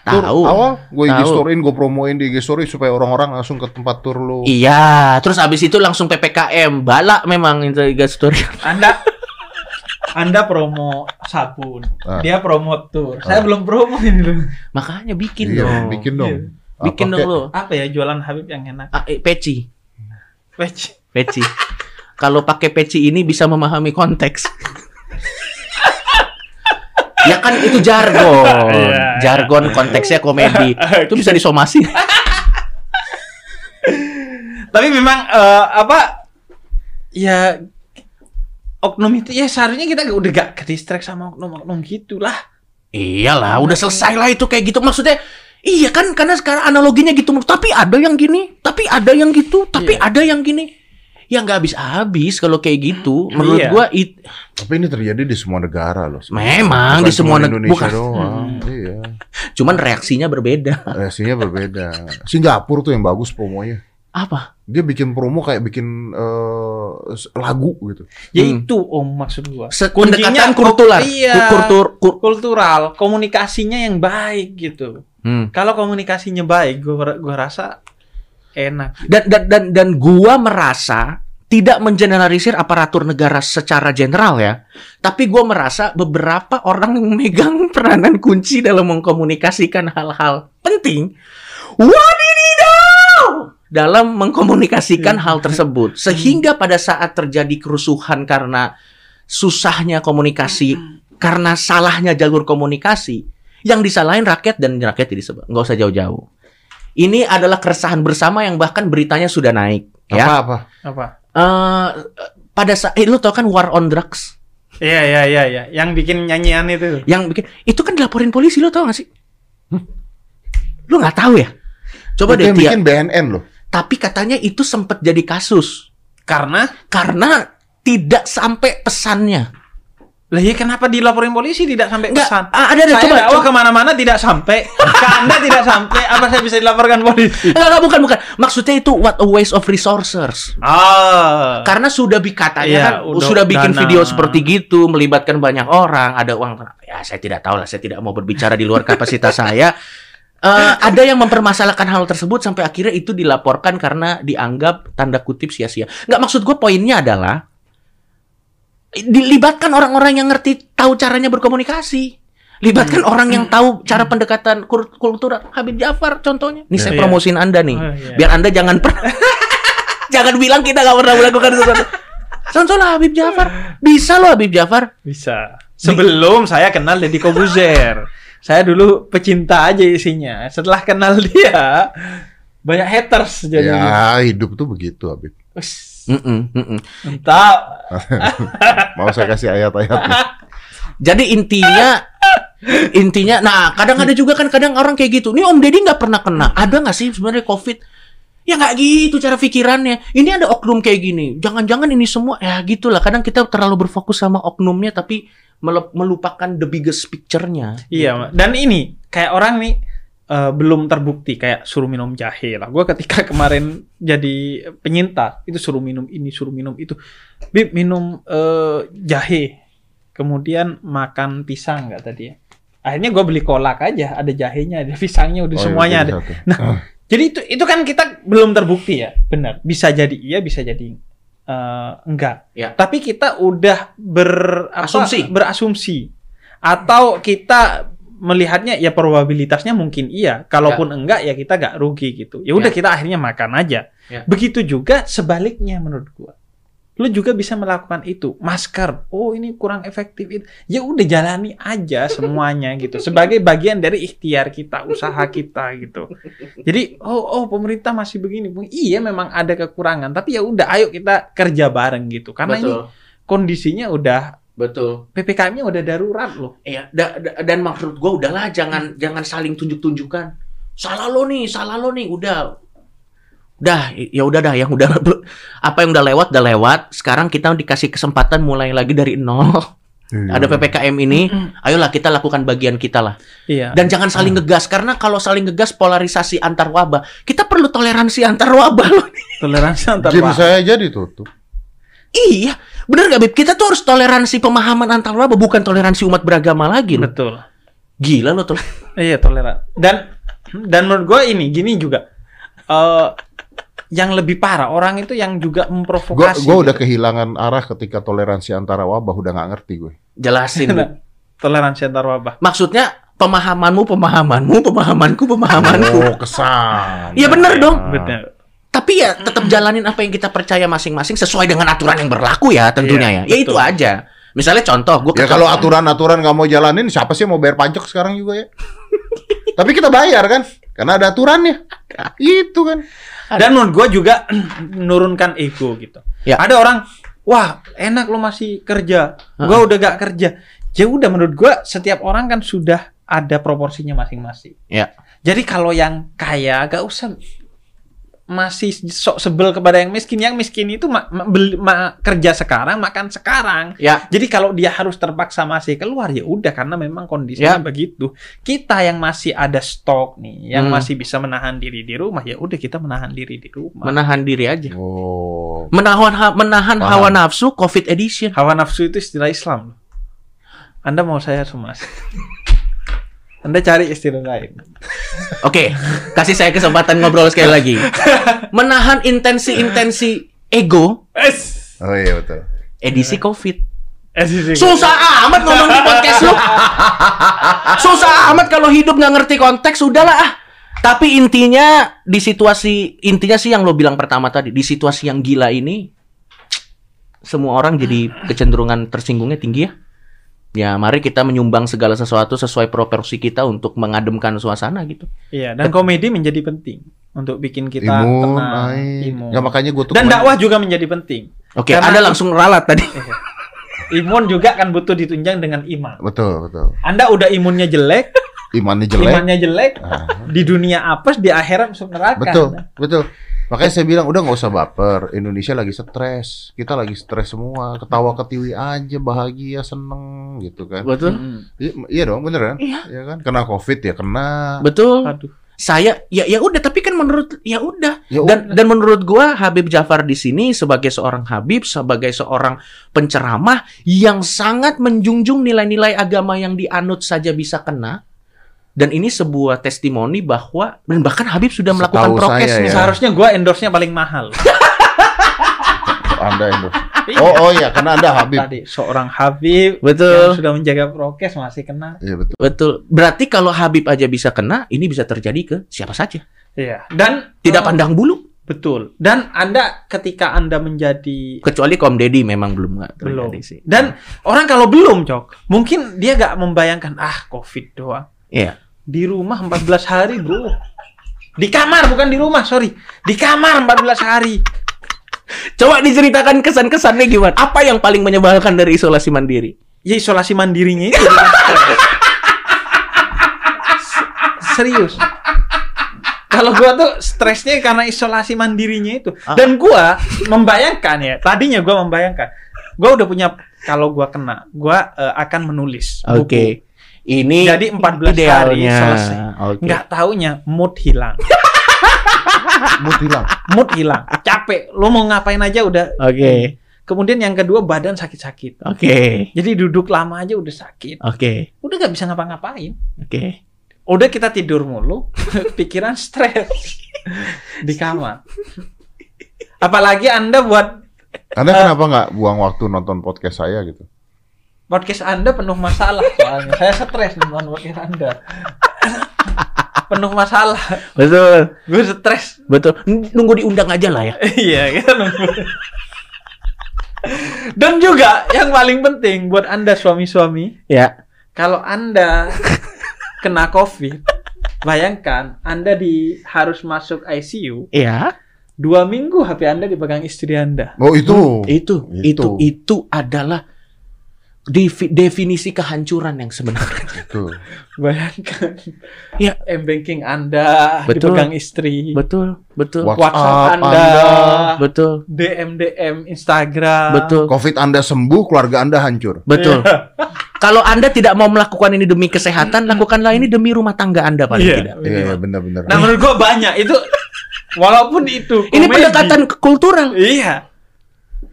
tur tahu awal gue IG storyin, gue promoin di IG story supaya orang-orang langsung ke tempat tur lu. Iya, terus abis itu langsung PPKM, balak memang itu tiga story. Anda Anda promo sabun, Ah. dia promo tour. Saya Ah. belum promo ini loh. Makanya bikin Iya, dong. bikin dong. Iya. Bikin dong lo. Apa ya jualan Habib yang enak? Ah, eh, peci. Wech. Peci. Kalau pakai peci ini bisa memahami konteks. ya kan itu jargon. Iya. Jargon konteksnya komedi. Itu bisa disomasi. Tapi memang eh, apa ya oknum itu ya seharusnya kita udah gak ke distract sama oknum-oknum gitulah. Iyalah, udah selesai lah itu kayak gitu. Maksudnya, iya kan karena sekarang analoginya gitu. Tapi ada yang gini, tapi ada yang gitu, tapi Iya. ada yang gini. Ya nggak habis-habis kalau kayak gitu. Menurut Iya. gua it, Tapi ini terjadi di semua negara loh. memang Bukan di semua negara Indonesia bukan. doang. Iya. Cuman reaksinya berbeda. Reaksinya berbeda. Singapura tuh yang bagus promonya. Apa? Dia bikin promo kayak bikin eh, lagu gitu. Ya Hmm. itu om maksud gua. Pendekatan kultural. iya. Kultur, kur- Kultural, komunikasinya yang baik gitu. Hmm. Kalau komunikasinya baik, gua gua rasa enak. dan dan dan dan gua merasa tidak mengeneralisir aparatur negara secara general ya tapi gua merasa beberapa orang yang memegang peranan kunci dalam mengkomunikasikan hal-hal penting wadididaw dalam mengkomunikasikan hal tersebut sehingga pada saat terjadi kerusuhan karena susahnya komunikasi karena salahnya jalur komunikasi yang disalahin rakyat dan rakyat tidak disebut nggak usah jauh-jauh ini adalah keresahan bersama yang bahkan beritanya sudah naik ya Apa apa? Apa? Eh, pada saat eh, lu tau kan war on drugs Iya iya iya iya, yang bikin nyanyian itu. yang bikin itu kan dilaporin polisi lo tau gak sih lu nggak tahu ya coba Itu deh yang Tia. bikin BNN loh. Tapi katanya itu sempat jadi kasus Karena karena tidak sampai pesannya lah ya kenapa dilaporin polisi tidak sampai Enggak, pesan? ah, ada ada saya coba ke mana-mana tidak sampai. Ke anda tidak sampai. Apa saya bisa dilaporkan polisi? Enggak, bukan bukan maksudnya itu what a waste of resources Ah. karena sudah katanya Iya, kan udah sudah bikin dana. video seperti gitu melibatkan banyak orang ada uang ya saya tidak tahu lah saya tidak mau berbicara di luar kapasitas saya Eh, ada yang mempermasalahkan hal tersebut sampai akhirnya itu dilaporkan karena dianggap tanda kutip sia-sia nggak maksud gue poinnya adalah dilibatkan orang-orang yang ngerti tahu caranya berkomunikasi libatkan orang yang tahu cara pendekatan kultural Habib Jafar contohnya nih saya Iya. promosiin anda nih Oh, iya. biar anda jangan pernah jangan bilang kita nggak pernah melakukan sesuatu contohnya Habib Jafar bisa loh Habib Jafar Bisa. Sebelum saya kenal Deddy Kobuzer. Saya dulu pecinta aja isinya. Setelah kenal dia, banyak haters jadi. Ya hidup tuh begitu Habib. Mm-mm. Entah. Mau saya kasih ayat-ayatnya. jadi intinya intinya nah kadang ada juga kan kadang orang kayak gitu nih Om Deddy nggak pernah kena ada nggak sih sebenarnya COVID ya nggak gitu cara pikirannya ini ada oknum kayak gini jangan-jangan ini semua ya gitulah kadang kita terlalu berfokus sama oknumnya tapi melupakan the biggest picture-nya Iya, Mak. dan ini kayak orang nih eh, belum terbukti kayak suruh minum jahe lah. Gue ketika kemarin jadi penyintas itu suruh minum ini, suruh minum itu. Bib minum eh, jahe, kemudian makan pisang nggak tadi ya? Akhirnya gue beli kolak aja, ada jahenya, ada pisangnya, udah Oh, iya, semuanya jadi ada. satu. Nah, jadi itu itu kan kita belum terbukti ya, benar. Bisa jadi iya, bisa jadi eh, enggak. Ya. Tapi kita udah ber apa, Asumsi. berasumsi atau kita melihatnya ya probabilitasnya mungkin iya, kalaupun enggak ya kita gak rugi gitu. Ya udah Ya. kita akhirnya makan aja. Ya. Begitu juga sebaliknya menurut gua. Lu juga bisa melakukan itu. Masker, oh ini kurang efektif. itu. Ya udah jalani aja semuanya gitu. Sebagai bagian dari ikhtiar kita, usaha kita gitu. Jadi, oh oh pemerintah masih begini. Iya memang ada kekurangan, tapi ya udah ayo kita kerja bareng gitu. Karena ini betul kondisinya udah betul PPKM-nya udah darurat loh. Iya, da- da- dan maksud gua udahlah jangan jangan saling tunjuk-tunjukkan. Salah lo nih, salah lo nih, udah. Udah, ya udah dah yang udah apa yang udah lewat udah lewat. Sekarang kita dikasih kesempatan mulai lagi dari nol. Iya. Ada PPKM ini, ayolah kita lakukan bagian kita lah. Iya. Dan jangan saling ngegas karena kalau saling ngegas polarisasi antar wabah. Kita perlu toleransi antar wabah loh. toleransi antar Gym wabah. saya aja ditutup. Iya, bener gak Bib? Kita tuh harus toleransi pemahaman antar wabah, bukan toleransi umat beragama lagi loh. Betul. Gila lo tuh. Iya toleran. Dan dan menurut gue ini gini juga. eh yang lebih parah orang itu yang juga Gue memprovokasi. gua udah gitu. kehilangan arah ketika toleransi antara wabah udah nggak ngerti gue. Jelasin. Bu. Toleransi antar wabah. Maksudnya pemahamanmu, pemahamanmu, pemahamanku, pemahamanku. Oh, kesan. Iya, bener dong. Benar. Tapi ya tetap jalanin apa yang kita percaya masing-masing sesuai dengan aturan yang berlaku ya tentunya Iya, ya. Ya itu betul. aja. Misalnya contoh, gue Ya kalau aturan-aturan nggak mau jalanin, siapa sih mau bayar pajak sekarang juga ya? Tapi kita bayar kan, karena ada aturannya. Itu kan. Dan menurut gue juga menurunkan ego gitu. Ya. Ada orang, wah enak lo masih kerja, gue udah gak kerja. Ya udah menurut gue setiap orang kan sudah ada proporsinya masing-masing. Ya. Jadi kalau yang kaya gak usah masih sok sebel kepada yang miskin. Yang miskin itu ma- ma- beli- ma- kerja sekarang, makan sekarang. Ya, Jadi kalau dia harus terpaksa masih keluar ya udah karena memang kondisinya Ya. begitu. Kita yang masih ada stok nih, yang Hmm. masih bisa menahan diri di rumah ya udah kita menahan diri di rumah. menahan diri aja. Oh. Menahan ha- menahan Paham. hawa nafsu COVID edition. Hawa nafsu itu istilah Islam. loh. Anda mau saya sumas. Anda cari istilah lain. Oke, kasih saya kesempatan ngobrol sekali lagi. Menahan intensi-intensi ego Es. Oh iya betul. edisi COVID. Es itu. Susah amat ngomong di podcast lu. Susah amat kalau hidup nggak ngerti konteks, udahlah ah. Tapi intinya di situasi intinya sih yang lo bilang pertama tadi, di situasi yang gila ini semua orang jadi kecenderungan tersinggungnya tinggi ya. Ya, mari kita menyumbang segala sesuatu sesuai proporsi kita untuk mengademkan suasana gitu. Iya, dan komedi menjadi penting untuk bikin kita Imun, tenang, imun. Ya makanya gue tuh Dan kemarin- dakwah juga menjadi penting. Oke, Karena- Anda langsung ralat tadi. Imun juga kan butuh ditunjang dengan iman. Betul, betul. Anda udah imunnya jelek, Imannya jelek. imannya jelek, Ah, di dunia apes, di akhirat masuk neraka. betul, betul. Makanya saya bilang udah nggak usah baper. Indonesia lagi stres, kita lagi stres semua. Ketawa ketiwi aja, bahagia, seneng gitu kan. Betul. Mm-mm. Iya, iya dong, bener kan? Iya. Iya kan? Kena covid ya kena. Betul. Aduh. Saya ya ya udah tapi kan menurut ya udah Ya dan dan menurut gua Habib Jafar di sini sebagai seorang Habib sebagai seorang penceramah yang sangat menjunjung nilai-nilai agama yang dianut saja bisa kena dan ini sebuah testimoni bahwa dan bahkan Habib sudah melakukan Setahu prokes saya ya. Seharusnya gua endorse-nya paling mahal. Anda itu. Oh, oh iya, karena Anda Habib. Tadi seorang Habib yang Betul. sudah menjaga prokes masih kena. Iya betul. Betul. Berarti kalau Habib aja bisa kena, ini bisa terjadi ke siapa saja. Iya. Dan Tidak pandang bulu. betul. Dan Anda ketika Anda menjadi Kecuali Kom Deddy memang belum nggak belum. terjadi sih. Dan orang kalau belum, Cok, mungkin dia gak membayangkan ah Covid doang. Iya. Di rumah 14 hari, Bro. Di kamar bukan di rumah, sorry. Di kamar 14 hari. Coba diceritakan kesan-kesannya gimana? Apa yang paling menyebalkan dari isolasi mandiri? Ya isolasi mandirinya itu. Serius. Kalau gua tuh stresnya karena isolasi mandirinya itu. Ah. Dan gua membayangkan ya, tadinya gua membayangkan. Gua udah punya kalau gua kena, gua eh, akan menulis Oke. buku. Ini Jadi 14 hari idealnya. selesai. Oke. Nggak taunya mood hilang. Mood hilang. Mood hilang. Capek. Lo mau ngapain aja udah. Oke. Kemudian yang kedua badan sakit-sakit. Oke. Jadi duduk lama aja udah sakit. Oke. Udah nggak bisa ngapa-ngapain. Oke. Udah kita tidur mulu, pikiran stres di kamar. Apalagi Anda buat Anda kenapa nggak buang waktu nonton podcast saya gitu? Podcast Anda penuh masalah soalnya. Saya stres nonton podcast Anda. penuh masalah. Betul. Gue stres. Betul. Nunggu diundang aja lah ya. Iya, kita nunggu. Dan juga yang paling penting buat Anda suami-suami, Ya. kalau Anda kena COVID, bayangkan Anda di harus masuk ICU, Ya. dua minggu HP Anda dipegang istri Anda. Oh itu. Itu, itu, Itu. itu adalah defi- definisi kehancuran yang sebenarnya. Itu. Bayangkan. Ya. M-banking Anda Betul. dipegang istri. Betul, betul, What- WhatsApp WhatsApp Anda, betul, DM DM Instagram. betul, Covid Anda sembuh, keluarga Anda hancur. betul. Iya. Kalau Anda tidak mau melakukan ini demi kesehatan, lakukanlah ini demi rumah tangga Anda paling Iya. tidak. Iya, iya, benar-benar. Nah menurut gua banyak itu walaupun itu Ini komedi. pendekatan kultural, Iya.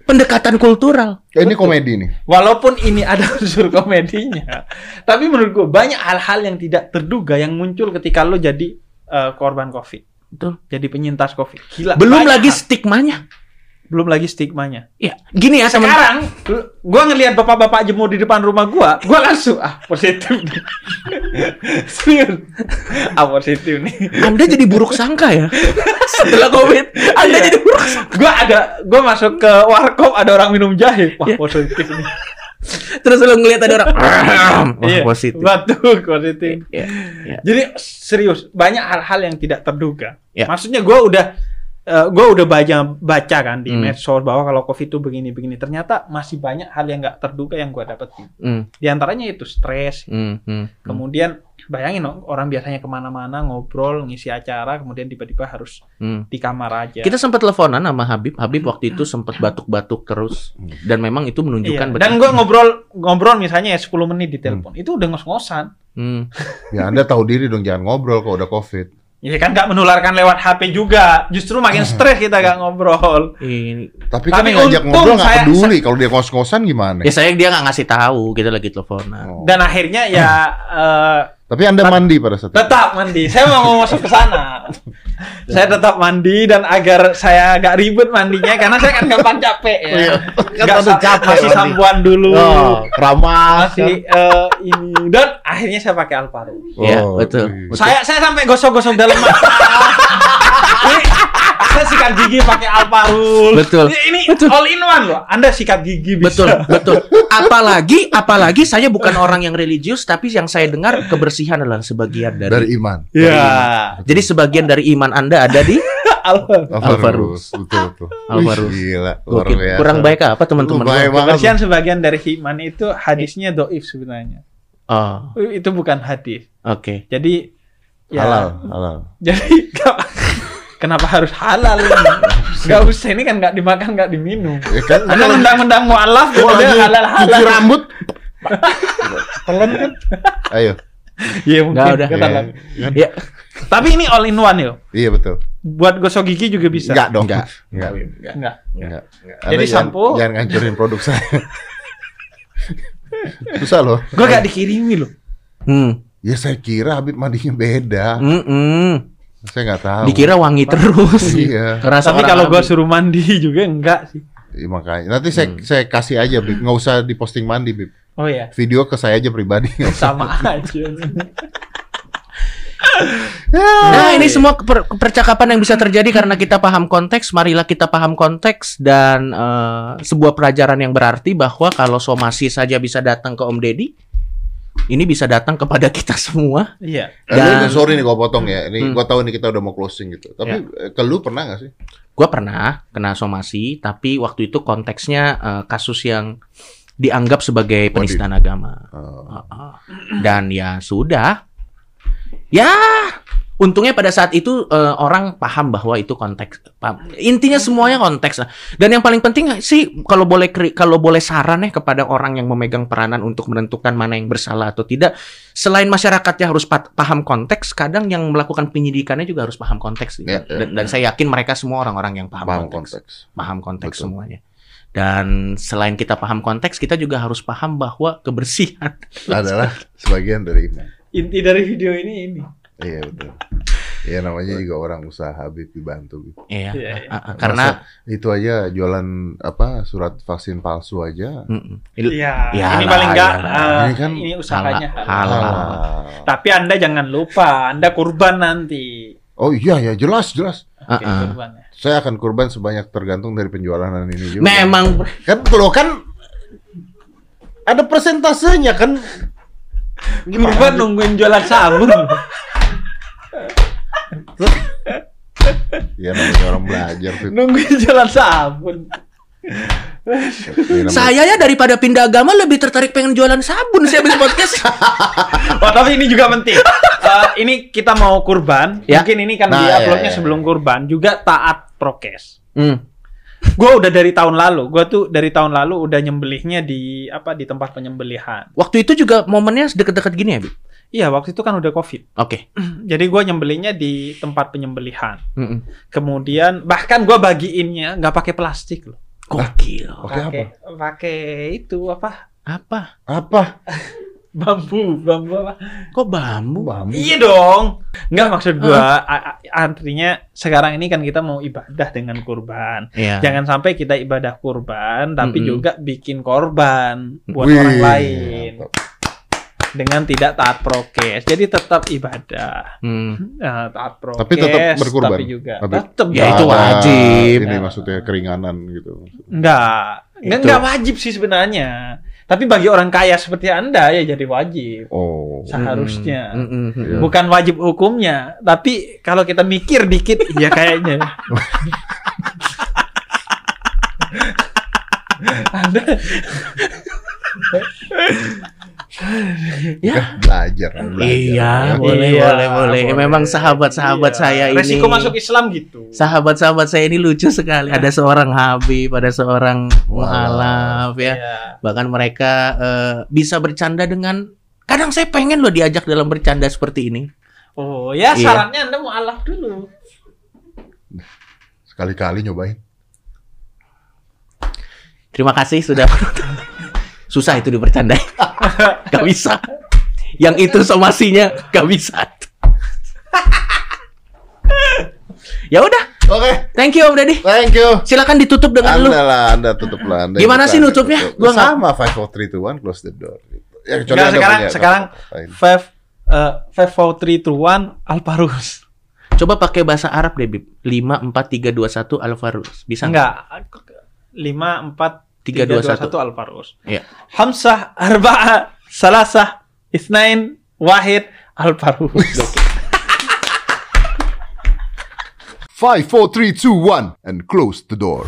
Pendekatan kultural. Eh, ini komedi nih. Walaupun ini ada unsur komedinya, tapi menurut gua banyak hal-hal yang tidak terduga yang muncul ketika lo jadi eh, korban COVID, Betul. jadi penyintas COVID. Gila. Belum lagi hal. stigmanya. Belum lagi stigmanya. Ya, gini ya teman. Sekarang gua ngelihat bapak-bapak jemur di depan rumah gua, gua langsung ah positif. Serius. Ah positif nih. Anda jadi buruk sangka ya. Setelah Covid, Anda Iya. jadi buruk sangka. Gua ada gua masuk ke warkop ada orang minum jahe. Wah, Iya. positif nih. Terus lu ngelihat ada orang. Wah, Iya, positif. Betul, positif. Iya, iya. Jadi serius, banyak hal-hal yang tidak terduga. Ya. Maksudnya gua udah eh, gua udah baca baca kan di Hmm. medsos bahwa kalau covid itu begini-begini ternyata masih banyak hal yang nggak terduga yang gua dapetin. Hmm, Di antaranya itu stres, hmm, hmm, hmm. Kemudian bayangin dong, orang biasanya ke mana-mana ngobrol, ngisi acara, kemudian tiba-tiba harus Hmm. di kamar aja. Kita sempat teleponan sama Habib. Habib waktu itu sempat batuk-batuk terus dan memang itu Iya. menunjukkan Dan gue ngobrol ngobrol misalnya ya 10 menit di telepon, itu udah ngos-ngosan. Hmm. Ya Anda tahu diri dong jangan ngobrol kalau udah covid. Ya kan nggak menularkan lewat HP juga, justru makin stres kita gak ngobrol. Ini Tapi kan Tapi ngajak ngobrol nggak saya- peduli kalau dia ngos-ngosan gimana? ya saya dia nggak ngasih tahu kita lagi teleponan. Oh. Dan akhirnya ya eh, Tapi Anda mandi pada saat itu. tetap mandi. Saya mau masuk ke sana. saya tetap mandi dan agar saya gak ribet mandinya karena saya kan gampang capek ya. Iya. Tadi sa- capek masih mandi. sambuan dulu. Oh, keramas. masih eh, ini dan akhirnya saya pakai Alparo. Iya, Oh, betul. iya. betul. Saya saya sampai gosok-gosok dalam mata. saya sikat gigi pakai Alparul. Betul. Ini, ini all in one loh. Anda sikat gigi bisa. Betul, betul. Apalagi, apalagi saya bukan orang yang religius, tapi yang saya dengar kebersihan adalah sebagian dari. dari iman. Ya. Jadi sebagian dari iman Anda ada di. Alvarus. Betul betul. Alvarus. Gila, kurang baik apa teman-teman? Kebersihan sebagian dari iman itu hadisnya doif sebenarnya. Oh, Itu bukan hadis. oke. Jadi ya, Halal, halal. Jadi kenapa harus halal ini? Gak usah ini kan nggak dimakan nggak diminum. Ya kan, Anda mendang-mendang mualaf Gua kemudian lagi halal cuci halal. rambut. Telan kan? Ayo. Iya mungkin. Nggak udah. kan? Ya, Tapi ini all in one yo. Iya betul. Buat gosok gigi juga bisa. Enggak dong. Enggak. Enggak. Enggak. Enggak. Jadi sampo- Jangan ngancurin produk saya. Susah loh. Gue gak dikirimi loh. hmm, Ya saya kira Habib mandinya beda. hmm, hmm. Saya nggak tahu. Dikira wangi terus. Iya. Karena Tapi kalau gue suruh mandi juga enggak sih. Iya, makanya. Nanti saya Hmm. saya kasih aja, Bib. Nggak usah diposting mandi, Bib. Oh iya. Video ke saya aja pribadi. Sama aja. Nah, ini semua keper- percakapan yang bisa terjadi karena kita paham konteks. Marilah kita paham konteks dan eh, sebuah pelajaran yang berarti bahwa kalau somasi saja bisa datang ke Om Deddy, ini bisa datang kepada kita semua. Iya. Dan, Dan- sorry nih gua potong ya. Ini Hmm. gua tahu nih kita udah mau closing gitu. Tapi eh, ke lu pernah nggak sih? Gua pernah kena somasi, tapi waktu itu konteksnya eh, kasus yang dianggap sebagai penistaan agama. Oh. Heeh. Dan ya sudah. Ya, untungnya pada saat itu eh, orang paham bahwa itu konteks. Paham. Intinya semuanya konteks lah. Dan yang paling penting sih kalau boleh kalau boleh saran ya kepada orang yang memegang peranan untuk menentukan mana yang bersalah atau tidak, selain masyarakatnya harus pa- paham konteks, kadang yang melakukan penyidikannya juga harus paham konteks. Ya, ya, dan, dan saya yakin mereka semua orang-orang yang paham, Paham konteks konteks. paham konteks Betul. semuanya. Dan selain kita paham konteks, kita juga harus paham bahwa kebersihan Adalah sebagian dari iman. Inti dari video ini ini. Iya betul. Iya namanya juga orang usaha Habib dibantu. Bib. Iya, ah, ah, karena Masa itu aja jualan apa surat vaksin palsu aja. Iya. Ya ini paling enggak ya lah. eh, Ini kan ini usahanya halal. halal. Halal. Ah. Tapi Anda jangan lupa, Anda kurban nanti. Oh iya ya jelas jelas. Ah, ah. kurbannya. Saya akan kurban sebanyak tergantung dari penjualan ini juga. Memang kan kalau kan ada persentasenya kan. Kurban nungguin jualan sabun. Ya namanya orang belajar. Bib. nungguin jualan sabun. Iya, saya ya daripada pindah agama lebih tertarik pengen jualan sabun saya habis podcast. Oh, tapi ini juga penting. Eh, ini kita mau kurban. Ya. Mungkin ini kan Nah, di-uploadnya ya, ya, sebelum kurban. Juga taat prokes. Hmm. Gue udah dari tahun lalu. Gue tuh dari tahun lalu udah nyembelihnya di apa di tempat penyembelihan. Waktu itu juga momennya deket-deket gini ya, Bi? Iya, waktu itu kan udah covid. Oke. Jadi gue nyembelihnya di tempat penyembelihan. Mm-mm. Kemudian bahkan gue bagiinnya nggak pakai plastik loh. Gokil. Oke apa? Pakai pakai itu apa? Apa? Apa? Bambu, bambu apa? Kok bambu? Bambu. Iya dong. Enggak maksud gua a- a- artinya sekarang ini kan kita mau ibadah dengan kurban. Iya. Jangan sampai kita ibadah kurban tapi Mm-mm. juga bikin korban buat Wih, orang lain dengan tidak taat prokes. Jadi tetap ibadah. Hmm. Nah, taat prokes Tapi tetap berkurban? tapi juga Tapi- tetap Ya, itu wajib. Ini Ya. maksudnya keringanan gitu. Enggak. Enggak wajib sih sebenarnya. Tapi bagi orang kaya seperti Anda ya jadi wajib. Oh. Seharusnya. Mm, mm, mm, Iya. mm. Bukan wajib hukumnya, tapi kalau kita mikir dikit ya kayaknya. Anda Ya. Belajar, belajar. Iya, ya. boleh, Iya, boleh, boleh. boleh. Memang sahabat-sahabat Iya. saya ini. Resiko masuk Islam gitu. Sahabat-sahabat saya ini lucu sekali. Ada seorang Habib, ada seorang mualaf ya. Iya. Bahkan mereka eh, bisa bercanda dengan kadang saya pengen loh diajak dalam bercanda seperti ini. Oh, ya Iya. syaratnya Anda mau alaf dulu. Sekali-kali nyobain. Terima kasih sudah menonton. Susah itu dibercandai. gak bisa. Yang itu somasinya gak bisa. ya udah, Oke, thank you Om Deddy. thank you. Silakan ditutup dengan lu. Anda lah, Anda tutup lah. Anda Gimana sih nutupnya? Tutup. Gua sama five four three two one close the door. Ya, kecuali Enggak, Anda sekarang punya sekarang five uh, five four three two one Alparus. Coba pakai bahasa Arab deh, Bib. 5 4 3 2 1 Alvarus. Bisa nggak? Enggak. lima empat Tiga, dua, satu. Alparus. Iya. Hamsah Arba'ah Salasah Isnain Wahid Alparus. Five four three two one and close the door.